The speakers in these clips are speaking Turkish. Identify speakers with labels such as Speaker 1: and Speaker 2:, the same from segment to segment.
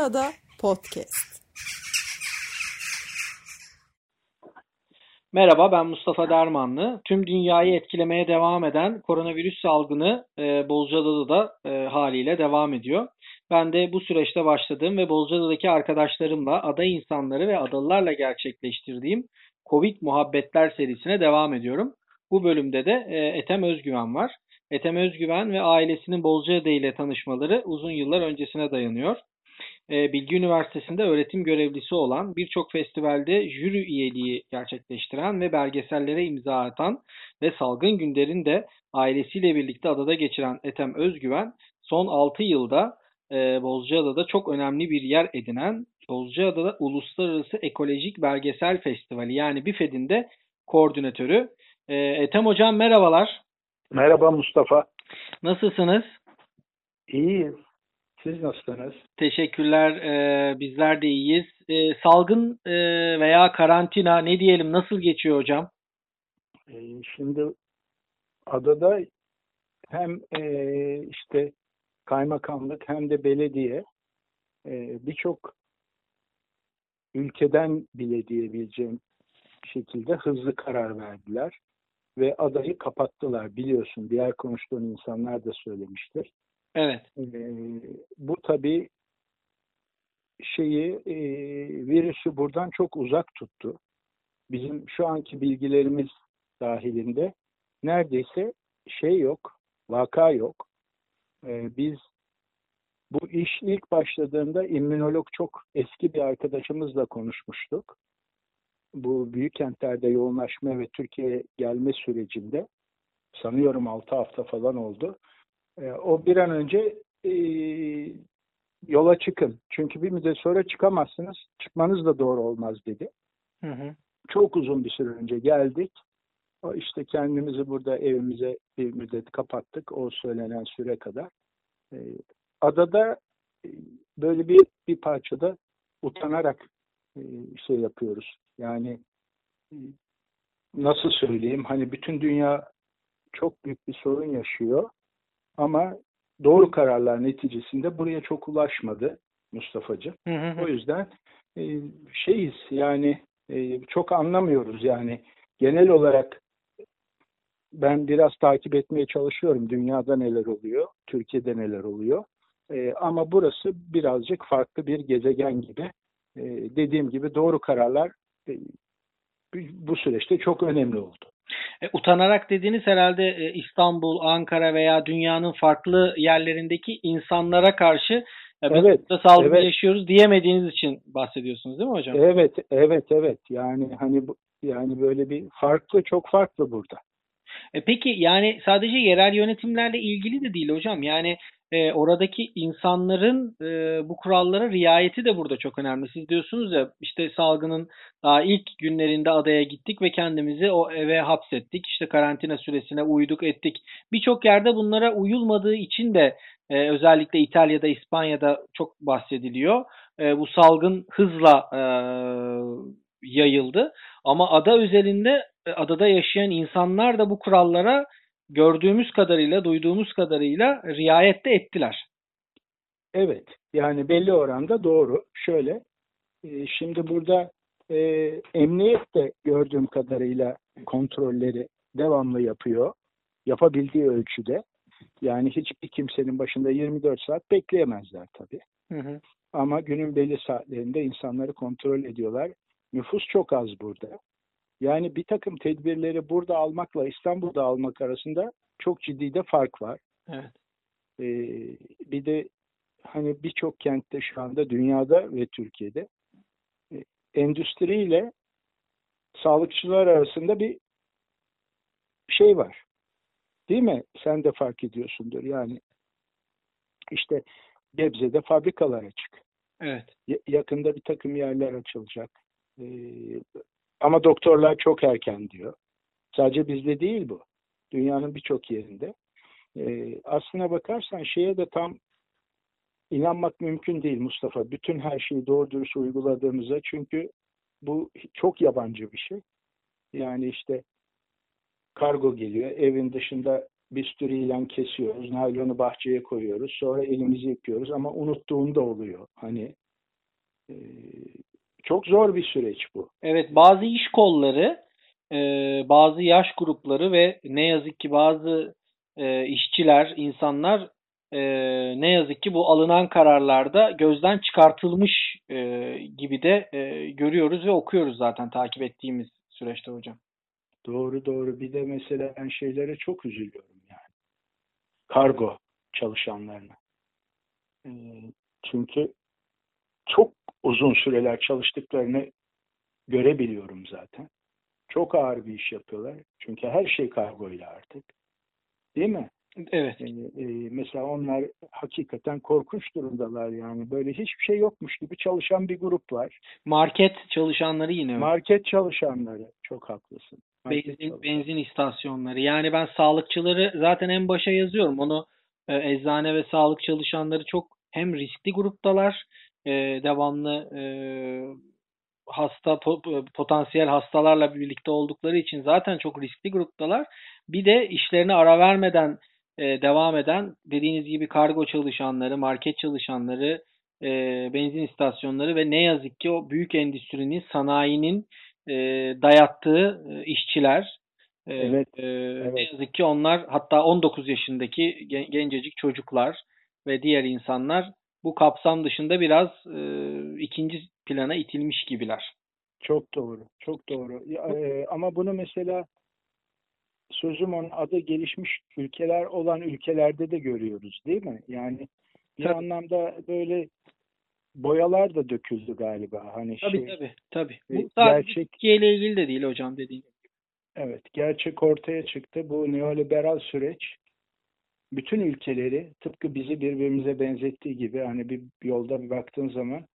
Speaker 1: Bozcaada Podcast.
Speaker 2: Merhaba ben Mustafa Dermanlı. Tüm dünyayı etkilemeye devam eden koronavirüs salgını e, Bozcaada'da da e, haliyle devam ediyor. Ben de bu süreçte başladığım ve Bozcaada'daki arkadaşlarımla ada insanları ve adalılarla gerçekleştirdiğim Covid Muhabbetler serisine devam ediyorum. Bu bölümde de e, Ethem Özgüven var. Ethem Özgüven ve ailesinin Bozcaada ile tanışmaları uzun yıllar öncesine dayanıyor. E, Bilgi Üniversitesi'nde öğretim görevlisi olan, birçok festivalde jüri üyeliği gerçekleştiren ve belgesellere imza atan ve salgın günlerini de ailesiyle birlikte adada geçiren Ethem Özgüven, son 6 yılda e, Bozcaada'da çok önemli bir yer edinen Bozcaada'da Uluslararası Ekolojik Belgesel Festivali yani BİFED'in de koordinatörü. E, Ethem Hocam merhabalar.
Speaker 3: Merhaba Mustafa.
Speaker 2: Nasılsınız?
Speaker 3: İyiyiz. Siz nasılsınız?
Speaker 2: Teşekkürler. Ee, bizler de iyiyiz. Ee, salgın e, veya karantina ne diyelim nasıl geçiyor hocam?
Speaker 3: Ee, şimdi adada hem e, işte kaymakamlık hem de belediye e, birçok ülkeden bile diyebileceğim şekilde hızlı karar verdiler ve adayı kapattılar biliyorsun. Diğer konuştuğun insanlar da söylemiştir.
Speaker 2: Evet.
Speaker 3: E, bu tabii şeyi e, virüsü buradan çok uzak tuttu. Bizim şu anki bilgilerimiz dahilinde neredeyse şey yok, vaka yok. E, biz bu iş ilk başladığında immünolog çok eski bir arkadaşımızla konuşmuştuk. Bu büyük kentlerde yoğunlaşma ve Türkiye'ye gelme sürecinde sanıyorum 6 hafta falan oldu. E, o bir an önce e, yola çıkın. Çünkü bir müddet sonra çıkamazsınız. Çıkmanız da doğru olmaz dedi.
Speaker 2: Hı hı.
Speaker 3: Çok uzun bir süre önce geldik. O işte kendimizi burada evimize bir müddet kapattık o söylenen süre kadar. E, adada e, böyle bir bir parçada utanarak e, şey yapıyoruz. Yani e, nasıl söyleyeyim hani bütün dünya çok büyük bir sorun yaşıyor ama doğru kararlar neticesinde buraya çok ulaşmadı Mustafa'cığım. O yüzden e, şeyiz yani e, çok anlamıyoruz yani genel olarak ben biraz takip etmeye çalışıyorum dünyada neler oluyor, Türkiye'de neler oluyor. E, ama burası birazcık farklı bir gezegen gibi. E, dediğim gibi doğru kararlar e, bu süreçte çok önemli oldu.
Speaker 2: E, utanarak dediğiniz herhalde e, İstanbul, Ankara veya dünyanın farklı yerlerindeki insanlara karşı e, biz
Speaker 3: Evet,
Speaker 2: burada salgını
Speaker 3: evet.
Speaker 2: yaşıyoruz diyemediğiniz için bahsediyorsunuz değil mi hocam?
Speaker 3: Evet, evet, evet. Yani hani yani böyle bir farklı, çok farklı burada.
Speaker 2: E peki yani sadece yerel yönetimlerle ilgili de değil hocam. Yani e, oradaki insanların e, bu kurallara riayeti de burada çok önemli. Siz diyorsunuz ya işte salgının daha ilk günlerinde adaya gittik ve kendimizi o eve hapsettik. İşte karantina süresine uyduk ettik. Birçok yerde bunlara uyulmadığı için de e, özellikle İtalya'da, İspanya'da çok bahsediliyor. E, bu salgın hızla e, yayıldı. Ama ada özelinde e, adada yaşayan insanlar da bu kurallara gördüğümüz kadarıyla, duyduğumuz kadarıyla riayet de ettiler.
Speaker 3: Evet, yani belli oranda doğru. Şöyle, e, şimdi burada e, emniyet de gördüğüm kadarıyla kontrolleri devamlı yapıyor. Yapabildiği ölçüde. Yani hiçbir kimsenin başında 24 saat bekleyemezler tabii.
Speaker 2: Hı hı.
Speaker 3: Ama günün belli saatlerinde insanları kontrol ediyorlar. Nüfus çok az burada. Yani bir takım tedbirleri burada almakla İstanbul'da almak arasında çok ciddi de fark var.
Speaker 2: Evet.
Speaker 3: Ee, bir de hani birçok kentte şu anda dünyada ve Türkiye'de e, endüstriyle sağlıkçılar arasında bir şey var. Değil mi? Sen de fark ediyorsundur. Yani işte Gebze'de fabrikalar açık.
Speaker 2: Evet.
Speaker 3: Ya- yakında bir takım yerler açılacak. Ee, ama doktorlar çok erken diyor. Sadece bizde değil bu. Dünyanın birçok yerinde. Ee, aslına bakarsan şeye de tam inanmak mümkün değil Mustafa. Bütün her şeyi doğru dürüst uyguladığımıza. Çünkü bu çok yabancı bir şey. Yani işte kargo geliyor. Evin dışında bir sürü ilan kesiyoruz. Naylonu bahçeye koyuyoruz. Sonra elimizi yıkıyoruz ama unuttuğunda oluyor. Hani E, çok zor bir süreç bu.
Speaker 2: Evet, bazı iş kolları, e, bazı yaş grupları ve ne yazık ki bazı e, işçiler, insanlar e, ne yazık ki bu alınan kararlarda gözden çıkartılmış e, gibi de e, görüyoruz ve okuyoruz zaten takip ettiğimiz süreçte hocam.
Speaker 3: Doğru doğru. Bir de mesela ben şeylere çok üzülüyorum yani. Kargo çalışanlarına. E, çünkü çok uzun süreler çalıştıklarını görebiliyorum zaten. Çok ağır bir iş yapıyorlar. Çünkü her şey kargoyla artık. Değil mi?
Speaker 2: Evet.
Speaker 3: E, e, mesela onlar hakikaten korkunç durumdalar yani. Böyle hiçbir şey yokmuş gibi çalışan bir grup var.
Speaker 2: Market çalışanları yine öyle.
Speaker 3: Market çalışanları. Çok haklısın. Market
Speaker 2: Benzin,
Speaker 3: çalışanları.
Speaker 2: benzin istasyonları. Yani ben sağlıkçıları zaten en başa yazıyorum. Onu e, eczane ve sağlık çalışanları çok hem riskli gruptalar, e, devamlı e, hasta po- potansiyel hastalarla birlikte oldukları için zaten çok riskli gruptalar. Bir de işlerine ara vermeden e, devam eden dediğiniz gibi kargo çalışanları, market çalışanları, e, benzin istasyonları ve ne yazık ki o büyük endüstrinin, sanayinin e, dayattığı e, işçiler. E,
Speaker 3: Evet,
Speaker 2: e, Ne
Speaker 3: evet.
Speaker 2: yazık ki onlar hatta 19 yaşındaki gen- gencecik çocuklar ve diğer insanlar bu kapsam dışında biraz e, ikinci plana itilmiş gibiler.
Speaker 3: Çok doğru. Çok doğru. Ya, e, ama bunu mesela sözüm onun adı gelişmiş ülkeler olan ülkelerde de görüyoruz değil mi? Yani bir
Speaker 2: Tabii.
Speaker 3: anlamda böyle boyalar da döküldü galiba. Hani
Speaker 2: Tabii
Speaker 3: şey,
Speaker 2: tabii tabii.
Speaker 3: e,
Speaker 2: Bu sadece
Speaker 3: gerçek-
Speaker 2: Türkiye ile ilgili de değil hocam dediğin.
Speaker 3: Evet, gerçek ortaya çıktı. Bu neoliberal süreç bütün ülkeleri tıpkı bizi birbirimize benzettiği gibi hani bir yolda bir baktığın zaman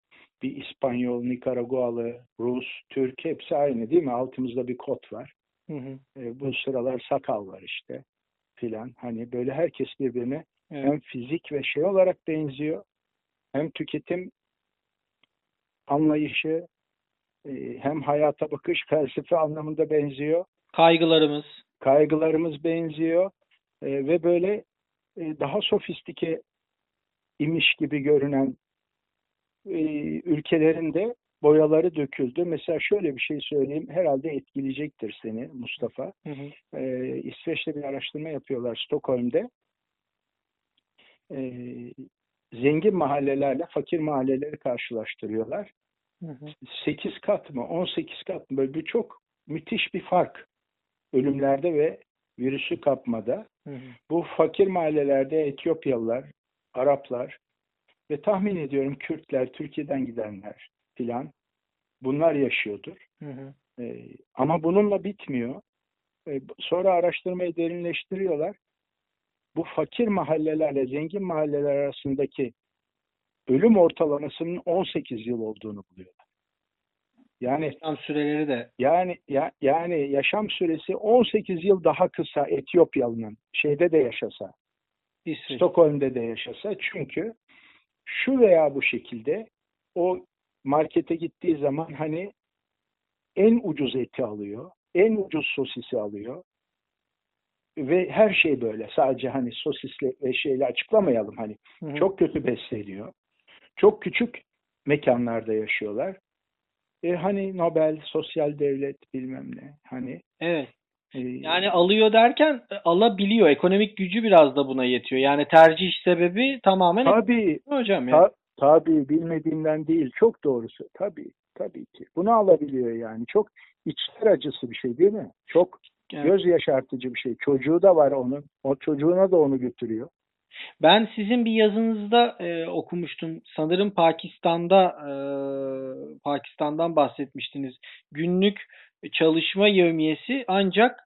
Speaker 3: bir İspanyol, Nikaragualı, Rus, Türk hepsi aynı değil mi? Altımızda bir kod var.
Speaker 2: Hı hı.
Speaker 3: E, bu sıralar sakal var işte filan. Hani böyle herkes birbirine
Speaker 2: Evet.
Speaker 3: hem fizik ve şey olarak benziyor hem tüketim anlayışı e, hem hayata bakış felsefe anlamında benziyor.
Speaker 2: Kaygılarımız.
Speaker 3: Kaygılarımız benziyor E, ve böyle e, daha sofistike imiş gibi görünen e, ülkelerin de boyaları döküldü. Mesela şöyle bir şey söyleyeyim. Herhalde etkileyecektir seni Mustafa.
Speaker 2: Hı hı.
Speaker 3: e, İsveç'te bir araştırma yapıyorlar Stockholm'de. E, zengin mahallelerle fakir mahalleleri karşılaştırıyorlar.
Speaker 2: Hı hı.
Speaker 3: 8 kat mı 18 kat mı böyle bir çok müthiş bir fark ölümlerde ve virüsü kapmada.
Speaker 2: Hı hı.
Speaker 3: Bu fakir mahallelerde Etiyopyalılar, Araplar ve tahmin ediyorum Kürtler, Türkiye'den gidenler filan bunlar yaşıyordur.
Speaker 2: Hı hı.
Speaker 3: Ee, ama bununla bitmiyor. Ee, sonra araştırmayı derinleştiriyorlar. Bu fakir mahallelerle zengin mahalleler arasındaki ölüm ortalamasının 18 yıl olduğunu buluyorlar. Yani
Speaker 2: Yaşam süreleri de
Speaker 3: yani ya, yani yaşam süresi 18 yıl daha kısa Etiyopyalı'nın şeyde de yaşasa,
Speaker 2: İsveç.
Speaker 3: Stockholm'de de yaşasa çünkü şu veya bu şekilde o markete gittiği zaman hani en ucuz eti alıyor, en ucuz sosisi alıyor ve her şey böyle. Sadece hani sosisle ve şeyle açıklamayalım hani
Speaker 2: Hı hı.
Speaker 3: çok kötü besleniyor. Çok küçük mekanlarda yaşıyorlar. E hani Nobel, sosyal devlet bilmem ne. Hani
Speaker 2: Evet.
Speaker 3: e,
Speaker 2: Yani alıyor derken e, alabiliyor. Ekonomik gücü biraz da buna yetiyor. Yani tercih sebebi tamamen
Speaker 3: tabii
Speaker 2: hocam ya.
Speaker 3: Ta- tabii bilmediğimden değil. Çok doğrusu. Tabii. Tabii ki. Bunu alabiliyor yani. Çok içler acısı bir şey değil mi? Çok
Speaker 2: Evet.
Speaker 3: göz yaşartıcı bir şey. Çocuğu da var onun. O çocuğuna da onu götürüyor.
Speaker 2: Ben sizin bir yazınızda e, okumuştum. Sanırım Pakistan'da e, Pakistan'dan bahsetmiştiniz. Günlük çalışma yevmiyesi ancak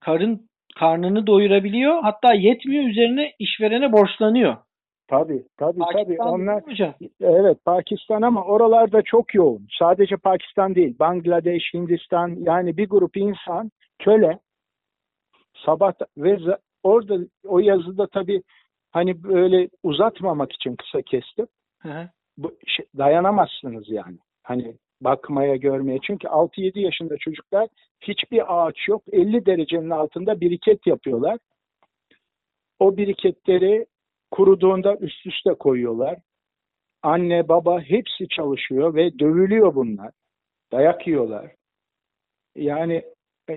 Speaker 2: karın karnını doyurabiliyor. Hatta yetmiyor üzerine işverene borçlanıyor.
Speaker 3: Tabii. Tabii tabii.
Speaker 2: Pakistan
Speaker 3: Onlar
Speaker 2: mi hocam?
Speaker 3: evet Pakistan ama oralarda çok yoğun. Sadece Pakistan değil. Bangladeş, Hindistan yani bir grup insan köle sabah ve orada o yazıda tabii hani böyle uzatmamak için kısa kestim.
Speaker 2: Hı hı.
Speaker 3: bu şey, dayanamazsınız yani. Hani bakmaya, görmeye. Çünkü 6-7 yaşında çocuklar hiçbir ağaç yok. 50 derecenin altında biriket yapıyorlar. O biriketleri kuruduğunda üst üste koyuyorlar. anne, baba hepsi çalışıyor ve dövülüyor bunlar. Dayak yiyorlar. Yani e,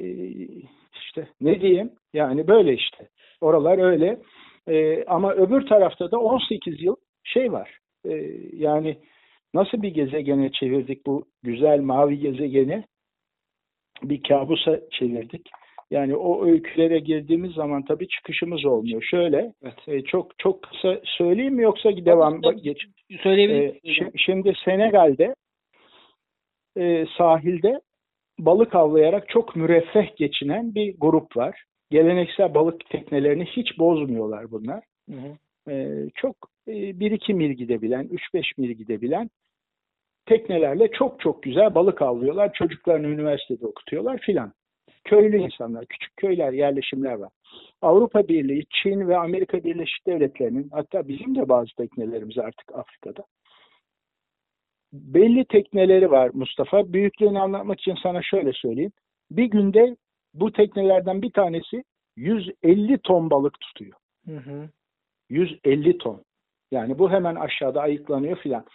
Speaker 3: işte ne diyeyim? Yani böyle işte. Oralar öyle. E, ama öbür tarafta da 18 yıl şey var. E, yani nasıl bir gezegene çevirdik bu güzel mavi gezegeni? Bir kabusa çevirdik. Yani o öykülere girdiğimiz zaman tabii çıkışımız olmuyor. Şöyle
Speaker 2: Evet.
Speaker 3: e, çok çok kısa söyleyeyim mi yoksa devam geç.
Speaker 2: Söyleyebilir
Speaker 3: Ee,
Speaker 2: misiniz?
Speaker 3: şi- şimdi Senegal'de e, sahilde balık avlayarak çok müreffeh geçinen bir grup var. Geleneksel balık teknelerini hiç bozmuyorlar bunlar.
Speaker 2: Hı hı.
Speaker 3: Ee, çok e, 1-2 mil gidebilen, 3-5 mil gidebilen teknelerle çok çok güzel balık avlıyorlar. Çocuklarını üniversitede okutuyorlar filan. Köylü insanlar, küçük köyler, yerleşimler var. Avrupa Birliği, Çin ve Amerika Birleşik Devletleri'nin hatta bizim de bazı teknelerimiz artık Afrika'da. Belli tekneleri var Mustafa. Büyüklüğünü anlatmak için sana şöyle söyleyeyim. Bir günde bu teknelerden bir tanesi 150 ton balık tutuyor.
Speaker 2: Hı hı.
Speaker 3: 150 ton. Yani bu hemen aşağıda ayıklanıyor filan.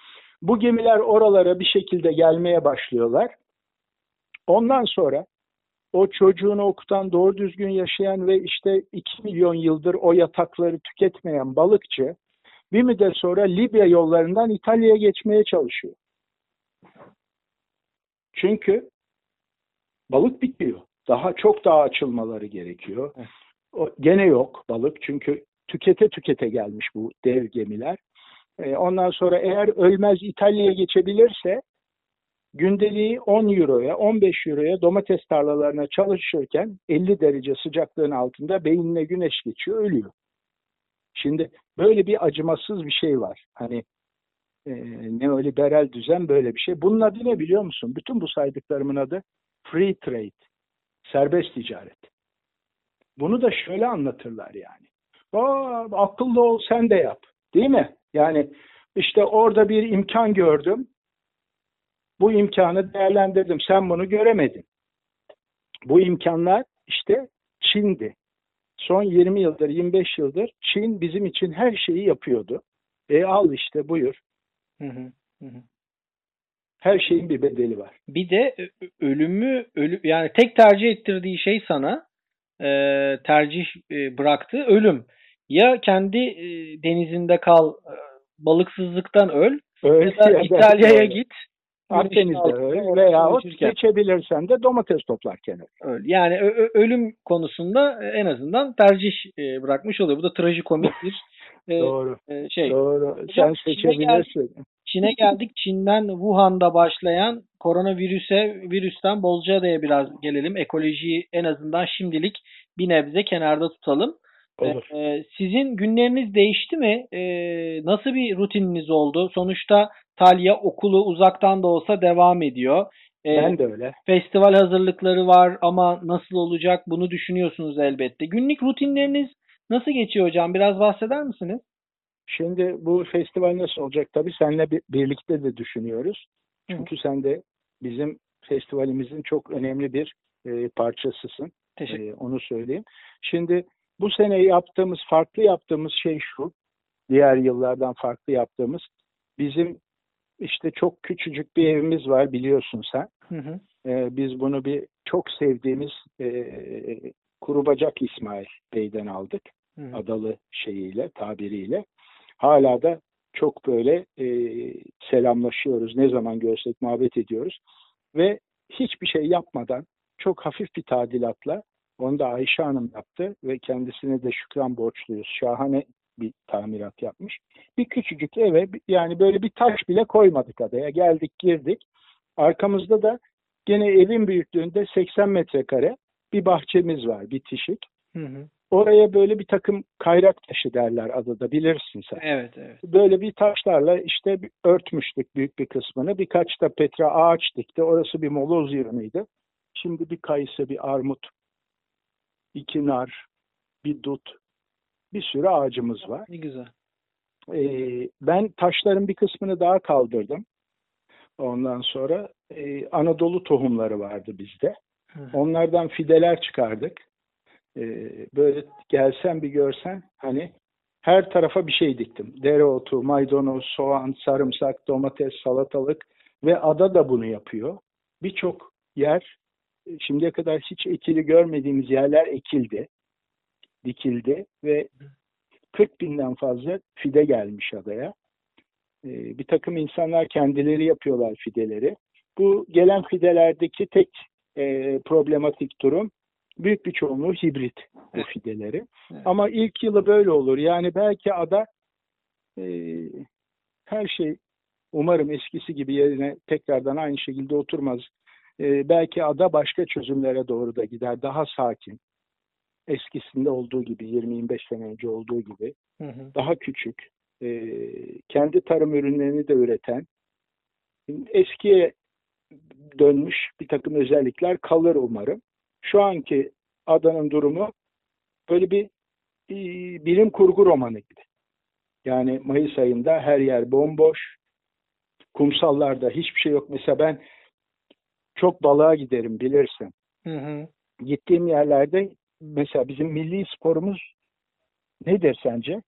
Speaker 3: Bu gemiler oralara bir şekilde gelmeye başlıyorlar. Ondan sonra o çocuğunu okutan, doğru düzgün yaşayan ve işte 2 milyon yıldır o yatakları tüketmeyen balıkçı bir müddet sonra Libya yollarından İtalya'ya geçmeye çalışıyor. Çünkü balık bitiyor. Daha çok daha açılmaları gerekiyor.
Speaker 2: Evet.
Speaker 3: O, gene yok balık çünkü tükete tükete gelmiş bu dev gemiler. E, ondan sonra eğer ölmez İtalya'ya geçebilirse gündeliği 10 euroya 15 euroya domates tarlalarına çalışırken 50 derece sıcaklığın altında beynine güneş geçiyor ölüyor. Şimdi böyle bir acımasız bir şey var. Hani e, neoliberal düzen böyle bir şey. Bunun adı ne biliyor musun? Bütün bu saydıklarımın adı free trade. Serbest ticaret. Bunu da şöyle anlatırlar yani. Aa, akıllı ol sen de yap. Değil mi? Yani işte orada bir imkan gördüm. Bu imkanı değerlendirdim. Sen bunu göremedin. Bu imkanlar işte Çin'di. Son 20 yıldır, 25 yıldır Çin bizim için her şeyi yapıyordu. E al işte buyur.
Speaker 2: Hı hı. Hı.
Speaker 3: Her şeyin bir bedeli var.
Speaker 2: Bir de ö- ölümü ölü yani tek tercih ettirdiği şey sana e, tercih e, bıraktı ölüm. Ya kendi e, denizinde kal, e, balıksızlıktan öl
Speaker 3: Öyle
Speaker 2: ya İtalya'ya git.
Speaker 3: Akdeniz'de öyle veya geçebilirsen de domates toplarken öl.
Speaker 2: öl. Yani ölüm konusunda e, en azından tercih e, bırakmış oluyor. Bu da trajikomik bir e,
Speaker 3: Doğru.
Speaker 2: e, şey.
Speaker 3: Doğru.
Speaker 2: Hocam,
Speaker 3: Sen
Speaker 2: Çin'e
Speaker 3: seçebilirsin.
Speaker 2: Çin'e geldik. Çin'den Wuhan'da başlayan koronavirüse virüsten Bozcaada'ya biraz gelelim. Ekolojiyi en azından şimdilik bir nebze kenarda tutalım.
Speaker 3: Olur.
Speaker 2: Ee, sizin günleriniz değişti mi? Ee, nasıl bir rutininiz oldu? Sonuçta Talya okulu uzaktan da olsa devam ediyor. Ee,
Speaker 3: Ben de öyle.
Speaker 2: Festival hazırlıkları var ama nasıl olacak bunu düşünüyorsunuz elbette. Günlük rutinleriniz nasıl geçiyor hocam? Biraz bahseder misiniz?
Speaker 3: Şimdi bu festival nasıl olacak tabii seninle bir- birlikte de düşünüyoruz.
Speaker 2: Hı.
Speaker 3: Çünkü sen de bizim festivalimizin çok önemli bir e, parçasısın.
Speaker 2: Teşekkür
Speaker 3: E, onu söyleyeyim. Şimdi bu sene yaptığımız, farklı yaptığımız şey şu. Diğer yıllardan farklı yaptığımız. Bizim işte çok küçücük bir evimiz var biliyorsun sen.
Speaker 2: Hı hı.
Speaker 3: E, biz bunu bir çok sevdiğimiz e, Kurubacak İsmail Bey'den aldık.
Speaker 2: Hı hı.
Speaker 3: Adalı şeyiyle, tabiriyle. Hala da çok böyle e, selamlaşıyoruz. Ne zaman görsek muhabbet ediyoruz. Ve hiçbir şey yapmadan çok hafif bir tadilatla onu da Ayşe Hanım yaptı ve kendisine de şükran borçluyuz. Şahane bir tamirat yapmış. Bir küçücük eve yani böyle bir taş bile koymadık adaya. Geldik girdik. Arkamızda da gene evin büyüklüğünde 80 metrekare bir bahçemiz var bitişik.
Speaker 2: Hı hı.
Speaker 3: Oraya böyle bir takım kayrak taşı derler adada bilirsin sen.
Speaker 2: Evet, evet.
Speaker 3: Böyle bir taşlarla işte örtmüştük büyük bir kısmını. Birkaç da petra ağaç dikti. Orası bir moloz yığınıydı. Şimdi bir kayısı, bir armut, iki nar, bir dut, bir sürü ağacımız var.
Speaker 2: Ne güzel.
Speaker 3: Ee, ben taşların bir kısmını daha kaldırdım. Ondan sonra e, Anadolu tohumları vardı bizde.
Speaker 2: Hı.
Speaker 3: Onlardan fideler çıkardık. Ee, böyle gelsen bir görsen hani her tarafa bir şey diktim. Dereotu, maydanoz, soğan, sarımsak, domates, salatalık ve ada da bunu yapıyor. Birçok yer şimdiye kadar hiç ekili görmediğimiz yerler ekildi, dikildi ve 40 binden fazla fide gelmiş adaya. Ee, bir takım insanlar kendileri yapıyorlar fideleri. Bu gelen fidelerdeki tek e, problematik durum büyük bir çoğunluğu hibrit bu fideleri. Evet. Ama ilk yılı böyle olur. Yani belki ada e, her şey umarım eskisi gibi yerine tekrardan aynı şekilde oturmaz. E, belki ada başka çözümlere doğru da gider. Daha sakin. Eskisinde olduğu gibi 20-25 sene önce olduğu gibi. Hı hı. Daha küçük. E, kendi tarım ürünlerini de üreten eskiye dönmüş bir takım özellikler kalır umarım. Şu anki adanın durumu böyle bir e, bilim kurgu romanı gibi. Yani Mayıs ayında her yer bomboş. Kumsallarda hiçbir şey yok. Mesela ben çok balığa giderim bilirsin. Hı hı. Gittiğim yerlerde mesela bizim milli sporumuz nedir sence?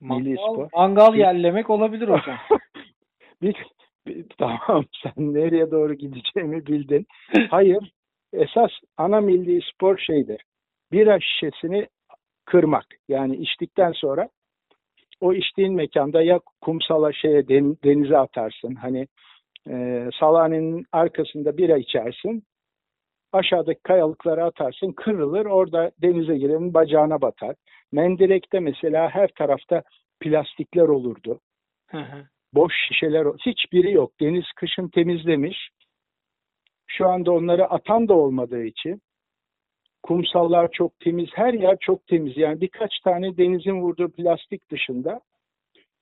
Speaker 2: Mangal, milli spor. Mangal yerlemek olabilir hocam.
Speaker 3: bir, tamam sen nereye doğru gideceğimi bildin. Hayır esas ana milli spor şeydir. Bira şişesini kırmak. Yani içtikten sonra o içtiğin mekanda ya kumsala şeye denize atarsın. Hani e, salanenin arkasında bira içersin. Aşağıdaki kayalıklara atarsın. Kırılır. Orada denize girenin bacağına batar. Mendirek'te mesela her tarafta plastikler olurdu. Hı hı. Boş şişeler. Hiçbiri yok. Deniz kışın temizlemiş. Şu anda onları atan da olmadığı için kumsallar çok temiz, her yer çok temiz. Yani birkaç tane denizin vurduğu plastik dışında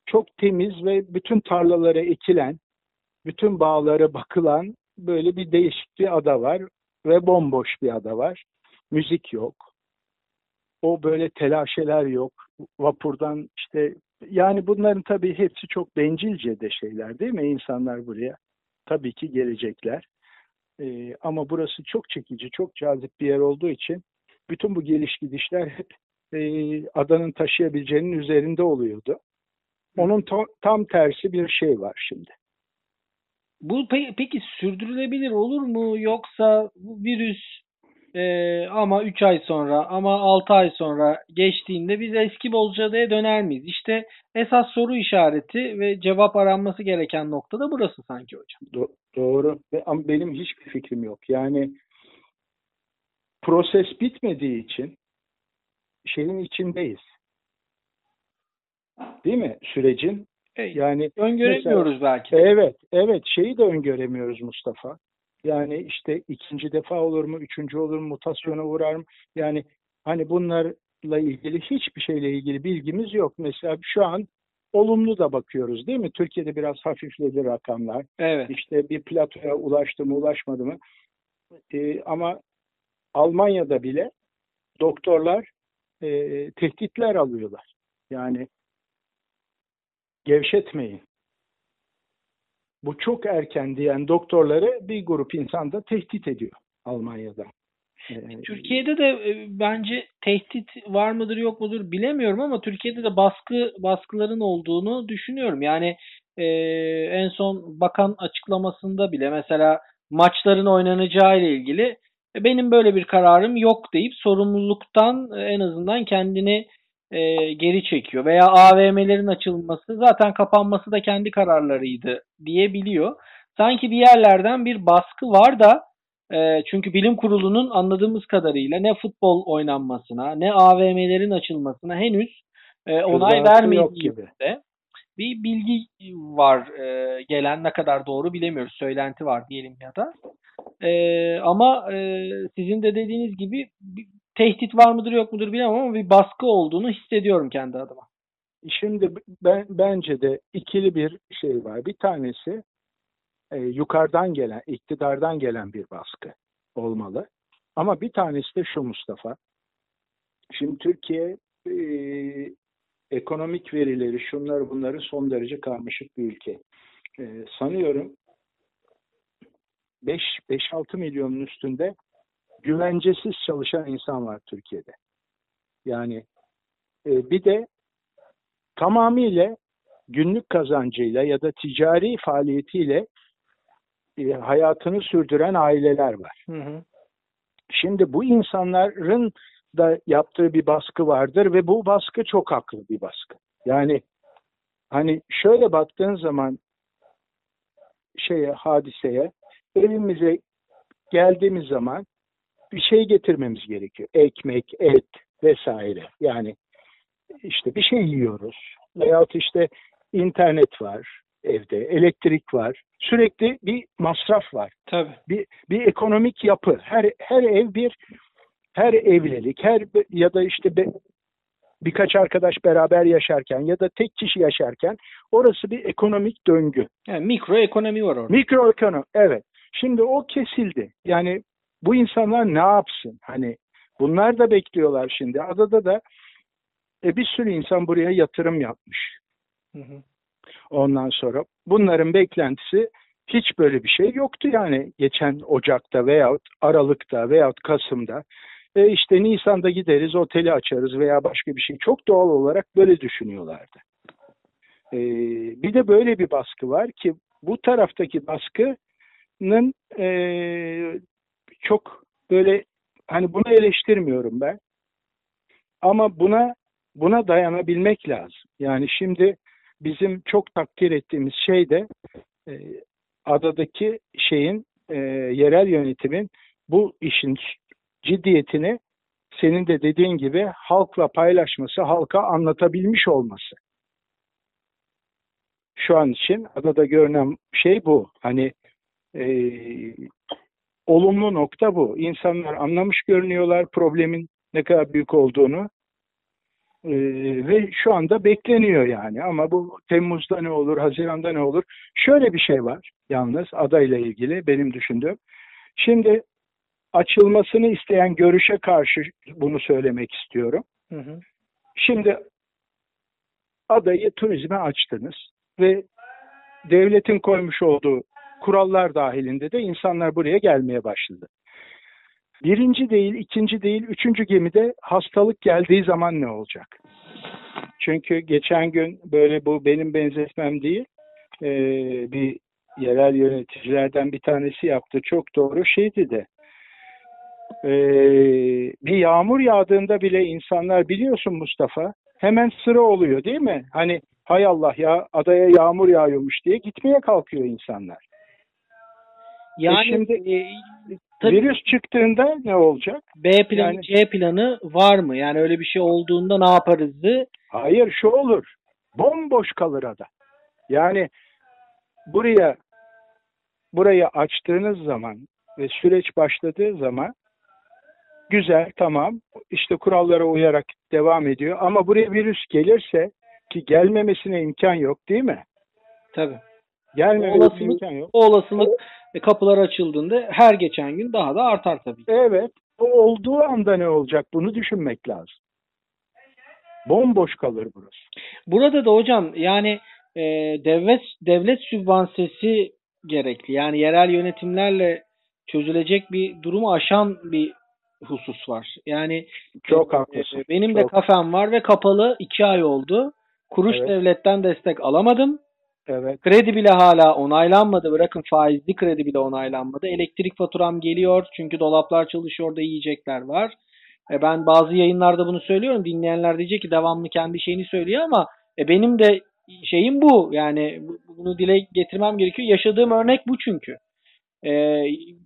Speaker 3: çok temiz ve bütün tarlalara ekilen, bütün bağlara bakılan böyle bir değişik bir ada var ve bomboş bir ada var. Müzik yok. O böyle telaşeler yok. Vapurdan işte yani bunların tabii hepsi çok bencilce de şeyler değil mi? İnsanlar buraya tabii ki gelecekler. E, ama burası çok çekici, çok cazip bir yer olduğu için bütün bu geliş gidişler hep e, adanın taşıyabileceğinin üzerinde oluyordu. Onun to- tam tersi bir şey var şimdi.
Speaker 2: Bu pe- peki sürdürülebilir olur mu yoksa virüs ee, ama 3 ay sonra ama 6 ay sonra geçtiğinde biz eski Bozcaada'ya döner miyiz? İşte esas soru işareti ve cevap aranması gereken nokta da burası sanki hocam.
Speaker 3: Do- doğru. Ve, ama benim hiçbir fikrim yok. Yani proses bitmediği için şeyin içindeyiz. Değil mi? Sürecin.
Speaker 2: Yani öngöremiyoruz mesela, belki.
Speaker 3: Evet, evet. Şeyi de öngöremiyoruz Mustafa. Yani işte ikinci defa olur mu, üçüncü olur mu, mutasyona uğrar mı? Yani hani bunlarla ilgili hiçbir şeyle ilgili bilgimiz yok. Mesela şu an olumlu da bakıyoruz değil mi? Türkiye'de biraz hafifledi rakamlar. Evet. İşte bir platoya ulaştı mı, ulaşmadı mı? Ee, ama Almanya'da bile doktorlar e, tehditler alıyorlar. Yani gevşetmeyin bu çok erken diyen doktorları bir grup insan da tehdit ediyor Almanya'da.
Speaker 2: Ee, Türkiye'de de e, bence tehdit var mıdır yok mudur bilemiyorum ama Türkiye'de de baskı baskıların olduğunu düşünüyorum. Yani e, en son bakan açıklamasında bile mesela maçların oynanacağı ile ilgili e, benim böyle bir kararım yok deyip sorumluluktan e, en azından kendini e, geri çekiyor. Veya AVM'lerin açılması zaten kapanması da kendi kararlarıydı diyebiliyor. Sanki bir yerlerden bir baskı var da e, çünkü bilim kurulunun anladığımız kadarıyla ne futbol oynanmasına ne AVM'lerin açılmasına henüz e, onay vermediğinde bir bilgi var e, gelen ne kadar doğru bilemiyoruz. Söylenti var diyelim ya da. E, ama e, sizin de dediğiniz gibi tehdit var mıdır yok mudur bilemem ama bir baskı olduğunu hissediyorum kendi adıma.
Speaker 3: Şimdi ben bence de ikili bir şey var. Bir tanesi e, yukarıdan gelen, iktidardan gelen bir baskı olmalı. Ama bir tanesi de şu Mustafa. Şimdi Türkiye e, ekonomik verileri, şunları bunları son derece karmaşık bir ülke. E, sanıyorum 5-6 milyonun üstünde güvencesiz çalışan insan var Türkiye'de. Yani e, bir de tamamıyla günlük kazancıyla ya da ticari faaliyetiyle e, hayatını sürdüren aileler var.
Speaker 2: Hı hı.
Speaker 3: Şimdi bu insanların da yaptığı bir baskı vardır ve bu baskı çok haklı bir baskı. Yani hani şöyle baktığın zaman şeye hadiseye evimize geldiğimiz zaman bir şey getirmemiz gerekiyor. Ekmek, et vesaire. Yani işte bir şey yiyoruz. Veyahut işte internet var evde, elektrik var. Sürekli bir masraf var.
Speaker 2: Tabii.
Speaker 3: Bir, bir ekonomik yapı. Her her ev bir her evlilik, her ya da işte be, birkaç arkadaş beraber yaşarken ya da tek kişi yaşarken orası bir ekonomik döngü.
Speaker 2: Yani mikro ekonomi var orada.
Speaker 3: Mikroekonomi evet. Şimdi o kesildi. Yani bu insanlar ne yapsın? Hani bunlar da bekliyorlar şimdi. Adada da e, bir sürü insan buraya yatırım yapmış.
Speaker 2: Hı hı.
Speaker 3: Ondan sonra bunların beklentisi hiç böyle bir şey yoktu yani geçen Ocak'ta veyahut Aralık'ta veyahut Kasım'da. E işte Nisan'da gideriz oteli açarız veya başka bir şey. Çok doğal olarak böyle düşünüyorlardı. E, bir de böyle bir baskı var ki bu taraftaki baskının e, çok böyle hani bunu eleştirmiyorum ben. Ama buna buna dayanabilmek lazım. Yani şimdi bizim çok takdir ettiğimiz şey de e, adadaki şeyin e, yerel yönetimin bu işin ciddiyetini senin de dediğin gibi halkla paylaşması, halka anlatabilmiş olması. Şu an için adada görünen şey bu. Hani e, olumlu nokta bu. İnsanlar anlamış görünüyorlar problemin ne kadar büyük olduğunu. Ee, ve şu anda bekleniyor yani ama bu Temmuz'da ne olur, Haziran'da ne olur? Şöyle bir şey var yalnız adayla ilgili benim düşündüğüm. Şimdi açılmasını isteyen görüşe karşı bunu söylemek istiyorum.
Speaker 2: Hı hı.
Speaker 3: Şimdi adayı turizme açtınız ve devletin koymuş olduğu kurallar dahilinde de insanlar buraya gelmeye başladı. Birinci değil, ikinci değil, üçüncü gemide hastalık geldiği zaman ne olacak? Çünkü geçen gün böyle bu benim benzetmem değil, e, bir yerel yöneticilerden bir tanesi yaptı. Çok doğru şeydi de. E, bir yağmur yağdığında bile insanlar biliyorsun Mustafa hemen sıra oluyor değil mi? Hani hay Allah ya adaya yağmur yağıyormuş diye gitmeye kalkıyor insanlar.
Speaker 2: Yani
Speaker 3: E şimdi
Speaker 2: e, tabii
Speaker 3: virüs çıktığında ne olacak?
Speaker 2: B planı,
Speaker 3: yani-
Speaker 2: C planı var mı? Yani öyle bir şey olduğunda ne yaparızı?
Speaker 3: Hayır şu olur. Bomboş kalır ada. Yani buraya burayı açtığınız zaman ve süreç başladığı zaman güzel tamam işte kurallara uyarak devam ediyor ama buraya virüs gelirse ki gelmemesine imkan yok değil mi?
Speaker 2: Tabii.
Speaker 3: Gelmemesine
Speaker 2: Olasılık-
Speaker 3: imkan yok.
Speaker 2: O olasılık e, kapılar açıldığında her geçen gün daha da artar tabii.
Speaker 3: Evet. O olduğu anda ne olacak? Bunu düşünmek lazım. Bomboş kalır burası.
Speaker 2: Burada da hocam yani e, devlet devlet sübvansiyesi gerekli. Yani yerel yönetimlerle çözülecek bir durumu aşan bir husus var. Yani
Speaker 3: Çok
Speaker 2: e,
Speaker 3: haklısın.
Speaker 2: e, benim de
Speaker 3: Çok.
Speaker 2: kafem var ve kapalı iki ay oldu. Kuruş
Speaker 3: Evet.
Speaker 2: devletten destek alamadım.
Speaker 3: Evet.
Speaker 2: Kredi bile hala onaylanmadı. Bırakın faizli kredi bile onaylanmadı. Elektrik faturam geliyor çünkü dolaplar çalışıyor da yiyecekler var. E ben bazı yayınlarda bunu söylüyorum. Dinleyenler diyecek ki devamlı kendi şeyini söylüyor ama e benim de şeyim bu. Yani bu- bunu dile getirmem gerekiyor. Yaşadığım örnek bu çünkü. E,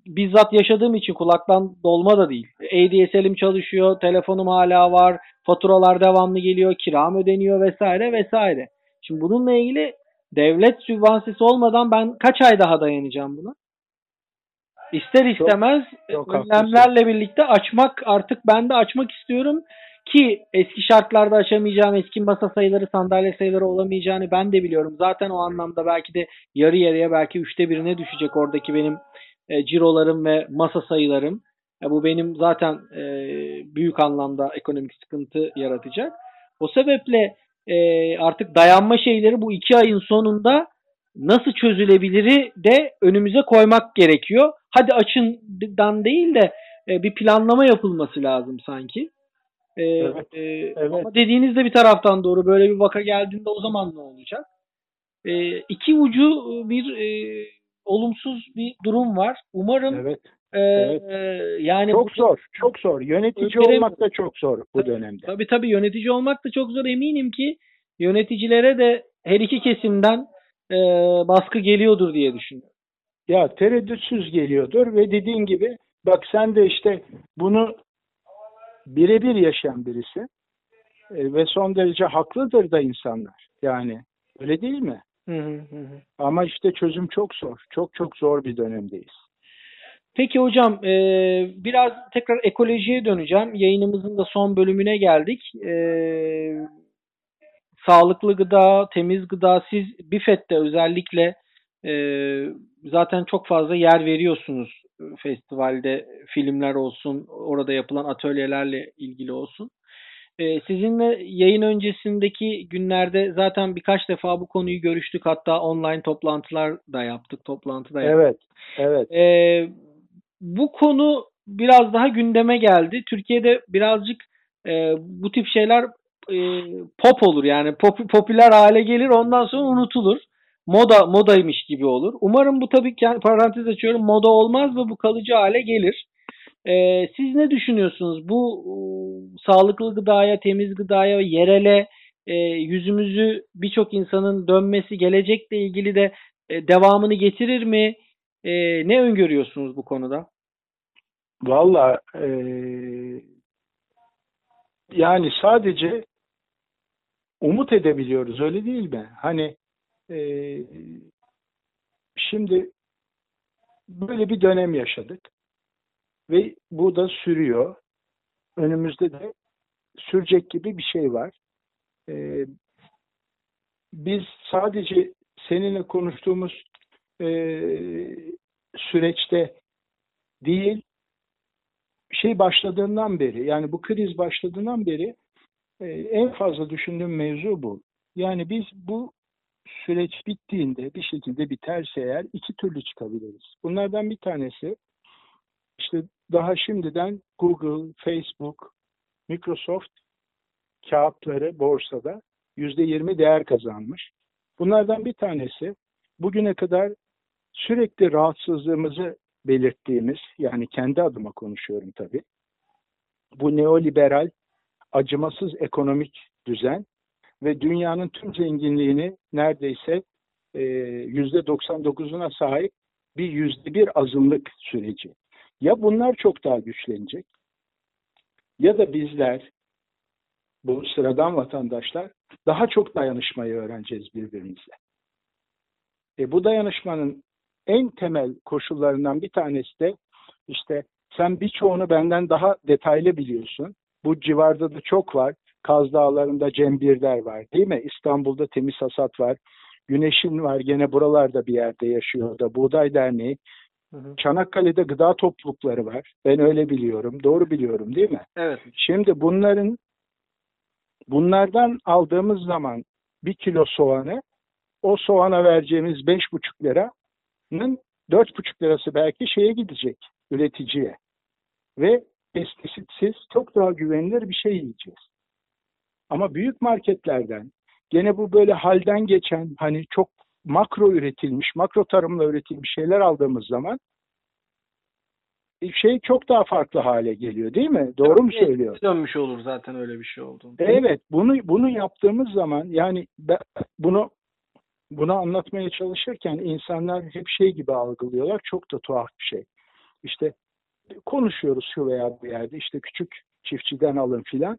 Speaker 2: bizzat yaşadığım için kulaktan dolma da değil. ADSL'im çalışıyor, telefonum hala var, faturalar devamlı geliyor, kiram ödeniyor vesaire vesaire. Şimdi bununla ilgili devlet sübvansiyesi olmadan ben kaç ay daha dayanacağım buna? İster
Speaker 3: Çok-
Speaker 2: istemez
Speaker 3: çok
Speaker 2: önlemlerle birlikte açmak artık ben de açmak istiyorum ki eski şartlarda açamayacağım eski masa sayıları sandalye sayıları olamayacağını ben de biliyorum. Zaten o anlamda belki de yarı yarıya belki üçte birine düşecek oradaki benim e, cirolarım ve masa sayılarım. E, bu benim zaten e, büyük anlamda ekonomik sıkıntı yaratacak. O sebeple e, artık dayanma şeyleri bu iki ayın sonunda nasıl çözülebiliri de önümüze koymak gerekiyor. Hadi açından değil de e, bir planlama yapılması lazım sanki. E,
Speaker 3: Evet,
Speaker 2: e,
Speaker 3: evet.
Speaker 2: Ama dediğiniz de bir taraftan doğru. Böyle bir vaka geldiğinde o zaman ne olacak? E, iki ucu bir e, olumsuz bir durum var. Umarım
Speaker 3: Evet.
Speaker 2: E,
Speaker 3: Evet.
Speaker 2: e, yani
Speaker 3: Çok
Speaker 2: bu-
Speaker 3: zor. Çok zor. Yönetici
Speaker 2: Ülkelerin-
Speaker 3: olmak da çok zor bu
Speaker 2: Tabii.
Speaker 3: dönemde.
Speaker 2: Tabii tabii yönetici olmak da çok zor. Eminim ki yöneticilere de her iki kesimden e, baskı geliyordur diye düşünüyorum.
Speaker 3: Ya tereddütsüz geliyordur ve dediğin gibi bak sen de işte bunu birebir yaşayan birisi E, ve son derece haklıdır da insanlar. Yani öyle değil mi?
Speaker 2: Hı hı hı.
Speaker 3: Ama işte çözüm çok zor. Çok çok zor bir dönemdeyiz.
Speaker 2: Peki hocam e, biraz tekrar ekolojiye döneceğim. Yayınımızın da son bölümüne geldik. E, sağlıklı gıda, temiz gıda siz BİFET'te özellikle e, zaten çok fazla yer veriyorsunuz festivalde filmler olsun, orada yapılan atölyelerle ilgili olsun. E, sizinle yayın öncesindeki günlerde zaten birkaç defa bu konuyu görüştük. Hatta online toplantılar da yaptık, toplantı da yaptık.
Speaker 3: Evet. Evet.
Speaker 2: Ee, bu konu biraz daha gündeme geldi. Türkiye'de birazcık e, bu tip şeyler e, pop olur yani pop, popüler hale gelir ondan sonra unutulur. Moda modaymış gibi olur. Umarım bu tabii ki parantez açıyorum moda olmaz ve bu kalıcı hale gelir. Ee, siz ne düşünüyorsunuz? Bu e, sağlıklı gıdaya, temiz gıdaya, yerele e, yüzümüzü birçok insanın dönmesi gelecekle ilgili de e, devamını getirir mi? E, ne öngörüyorsunuz bu konuda?
Speaker 3: Valla eee, yani sadece umut edebiliyoruz öyle değil mi? Hani eee, şimdi böyle bir dönem yaşadık ve bu da sürüyor. Önümüzde de sürecek gibi bir şey var. Eee, biz sadece seninle konuştuğumuz eee, süreçte değil şey başladığından beri yani bu kriz başladığından beri e, en fazla düşündüğüm mevzu bu. Yani biz bu süreç bittiğinde bir şekilde biterse eğer iki türlü çıkabiliriz. Bunlardan bir tanesi işte daha şimdiden Google, Facebook, Microsoft kağıtları borsada yüzde yirmi değer kazanmış. Bunlardan bir tanesi bugüne kadar sürekli rahatsızlığımızı belirttiğimiz yani kendi adıma konuşuyorum tabii. Bu neoliberal acımasız ekonomik düzen ve dünyanın tüm zenginliğini neredeyse e, yüzde 99'una sahip bir yüzde bir azınlık süreci. Ya bunlar çok daha güçlenecek ya da bizler bu sıradan vatandaşlar daha çok dayanışmayı öğreneceğiz birbirimizle. E, bu dayanışmanın en temel koşullarından bir tanesi de işte sen birçoğunu benden daha detaylı biliyorsun. Bu civarda da çok var. Kaz Dağları'nda Cembirler var değil mi? İstanbul'da Temiz Hasat var. Güneşin var gene buralarda bir yerde yaşıyor da Buğday Derneği.
Speaker 2: Hı hı.
Speaker 3: Çanakkale'de gıda toplulukları var. Ben öyle biliyorum. Doğru biliyorum değil mi?
Speaker 2: Evet.
Speaker 3: Şimdi bunların bunlardan aldığımız zaman bir kilo soğanı o soğana vereceğimiz beş buçuk liranın dört buçuk lirası belki şeye gidecek üreticiye ve pestisitsiz çok daha güvenilir bir şey yiyeceğiz. Ama büyük marketlerden gene bu böyle halden geçen hani çok makro üretilmiş, makro tarımla üretilmiş şeyler aldığımız zaman şey çok daha farklı hale geliyor değil mi? Doğru mu
Speaker 2: Evet,
Speaker 3: söylüyorum?
Speaker 2: Dönmüş olur zaten öyle bir şey olduğunda.
Speaker 3: Evet, bunu bunu yaptığımız zaman yani bunu bunu anlatmaya çalışırken insanlar hep şey gibi algılıyorlar. Çok da tuhaf bir şey. İşte konuşuyoruz şu veya bu yerde işte küçük çiftçiden alın filan.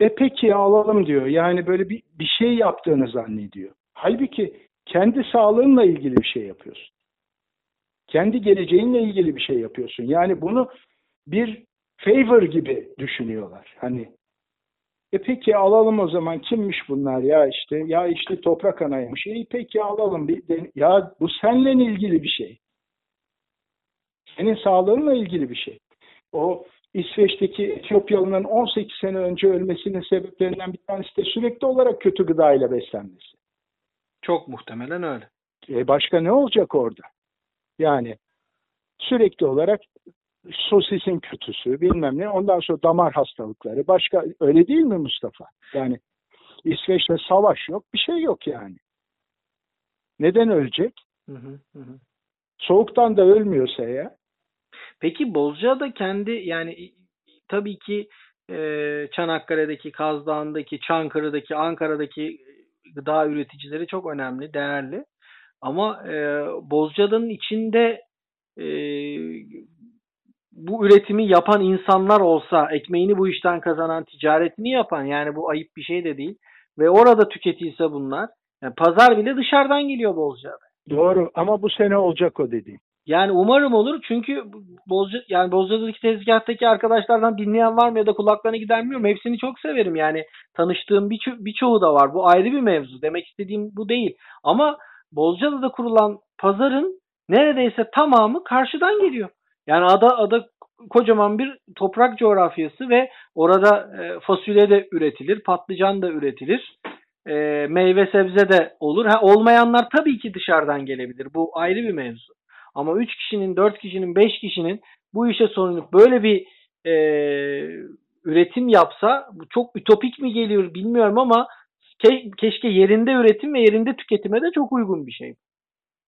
Speaker 3: E peki alalım diyor. Yani böyle bir, bir şey yaptığını zannediyor. Halbuki kendi sağlığınla ilgili bir şey yapıyorsun. Kendi geleceğinle ilgili bir şey yapıyorsun. Yani bunu bir favor gibi düşünüyorlar. Hani e peki alalım o zaman kimmiş bunlar ya işte ya işte toprak anaymış. E peki alalım bir de- ya bu seninle ilgili bir şey. Senin sağlığınla ilgili bir şey. O İsveç'teki Etiyopyalı'nın 18 sene önce ölmesinin sebeplerinden bir tanesi de sürekli olarak kötü gıdayla beslenmesi.
Speaker 2: Çok muhtemelen öyle.
Speaker 3: E başka ne olacak orada? Yani sürekli olarak sosisin kötüsü bilmem ne. Ondan sonra damar hastalıkları. Başka öyle değil mi Mustafa? Yani İsveç'te savaş yok. Bir şey yok yani. Neden ölecek?
Speaker 2: Hı hı, hı.
Speaker 3: Soğuktan da ölmüyorsa ya.
Speaker 2: Peki Bozcaada kendi yani tabii ki e, Çanakkale'deki, Kaz Dağı'ndaki, Çankırı'daki, Ankara'daki gıda üreticileri çok önemli, değerli. Ama e, Bozcaada'nın içinde e, bu üretimi yapan insanlar olsa, ekmeğini bu işten kazanan, ticaretini yapan yani bu ayıp bir şey de değil ve orada tüketilse bunlar, yani pazar bile dışarıdan geliyor Bozcaada.
Speaker 3: Doğru ama bu sene olacak o dediğim.
Speaker 2: Yani umarım olur çünkü Bozca yani Bozcaada'daki tezgahtaki arkadaşlardan dinleyen var mı ya da kulaklarına gider bilmiyorum. Hepsini çok severim yani tanıştığım birço birçoğu da var. Bu ayrı bir mevzu. Demek istediğim bu değil. Ama Bozcaada'da kurulan pazarın neredeyse tamamı karşıdan geliyor. Yani ada ada kocaman bir toprak coğrafyası ve orada e, fasulye de üretilir, patlıcan da üretilir. E, meyve sebze de olur. Ha, olmayanlar tabii ki dışarıdan gelebilir. Bu ayrı bir mevzu. Ama 3 kişinin, 4 kişinin, 5 kişinin bu işe sorumluluk böyle bir e, üretim yapsa bu çok ütopik mi geliyor bilmiyorum ama ke keşke yerinde üretim ve yerinde tüketime de çok uygun bir şey.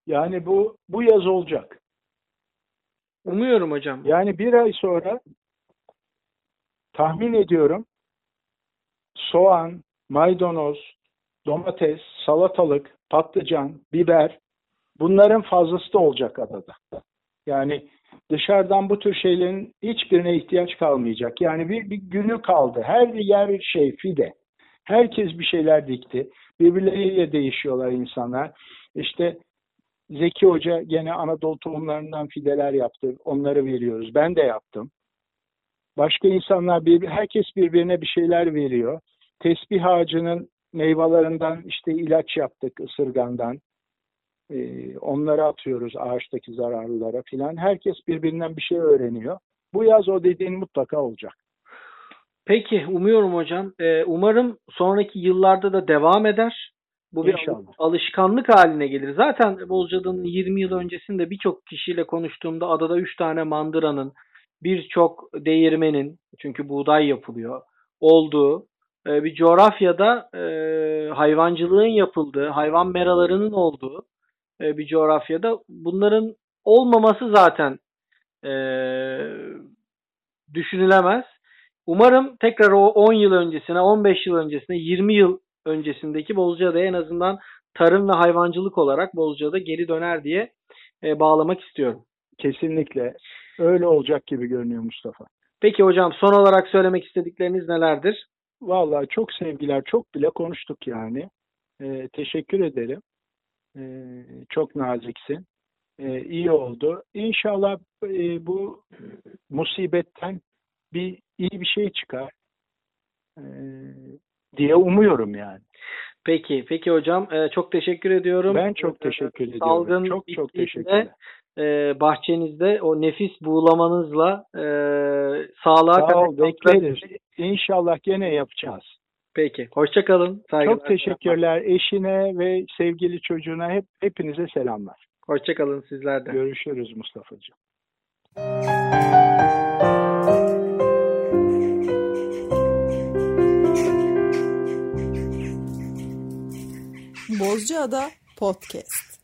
Speaker 3: Yani bu bu yaz olacak.
Speaker 2: Umuyorum hocam.
Speaker 3: Yani bir ay sonra tahmin ediyorum soğan, maydanoz, domates, salatalık, patlıcan, biber bunların fazlası da olacak adada. Yani dışarıdan bu tür şeylerin hiçbirine ihtiyaç kalmayacak. Yani bir, bir günü kaldı. Her yer şey fide. Herkes bir şeyler dikti. Birbirleriyle değişiyorlar insanlar. İşte Zeki Hoca gene Anadolu tohumlarından fideler yaptı. Onları veriyoruz. Ben de yaptım. Başka insanlar, bir, herkes birbirine bir şeyler veriyor. Tesbih ağacının meyvelerinden işte ilaç yaptık ısırgandan. Ee, onları atıyoruz ağaçtaki zararlılara filan. Herkes birbirinden bir şey öğreniyor. Bu yaz o dediğin mutlaka olacak.
Speaker 2: Peki umuyorum hocam. Ee, umarım sonraki yıllarda da devam eder. Bu bir
Speaker 3: İnşallah.
Speaker 2: alışkanlık haline gelir. Zaten Bozcaada'nın 20 yıl öncesinde birçok kişiyle konuştuğumda adada 3 tane mandıranın, birçok değirmenin, çünkü buğday yapılıyor, olduğu e, bir coğrafyada e, hayvancılığın yapıldığı, hayvan meralarının olduğu e, bir coğrafyada bunların olmaması zaten e, düşünülemez. Umarım tekrar o 10 yıl öncesine, 15 yıl öncesine, 20 yıl öncesindeki Bozcaada en azından tarım ve hayvancılık olarak Bozcaada geri döner diye e, bağlamak istiyorum.
Speaker 3: Kesinlikle öyle olacak gibi görünüyor Mustafa.
Speaker 2: Peki hocam son olarak söylemek istedikleriniz nelerdir?
Speaker 3: Vallahi çok sevgiler, çok bile konuştuk yani. Ee, teşekkür ederim. Ee, çok naziksin. Ee, iyi oldu. İnşallah e, bu musibetten bir iyi bir şey çıkar. Ee, diye umuyorum yani.
Speaker 2: Peki, peki hocam. Ee, çok teşekkür ediyorum.
Speaker 3: Ben çok teşekkür ediyorum.
Speaker 2: Salgın
Speaker 3: çok çok teşekkürler.
Speaker 2: e, bahçenizde o nefis buğulamanızla e, sağlığa
Speaker 3: Sağ ol, bekleriz. İnşallah gene yapacağız.
Speaker 2: Peki, hoşça kalın. Saygılar.
Speaker 3: Çok teşekkürler eşine ve sevgili çocuğuna hep hepinize selamlar.
Speaker 2: Hoşça kalın sizler de.
Speaker 3: Görüşürüz Mustafa'cığım.
Speaker 1: Bozcaada Podcast.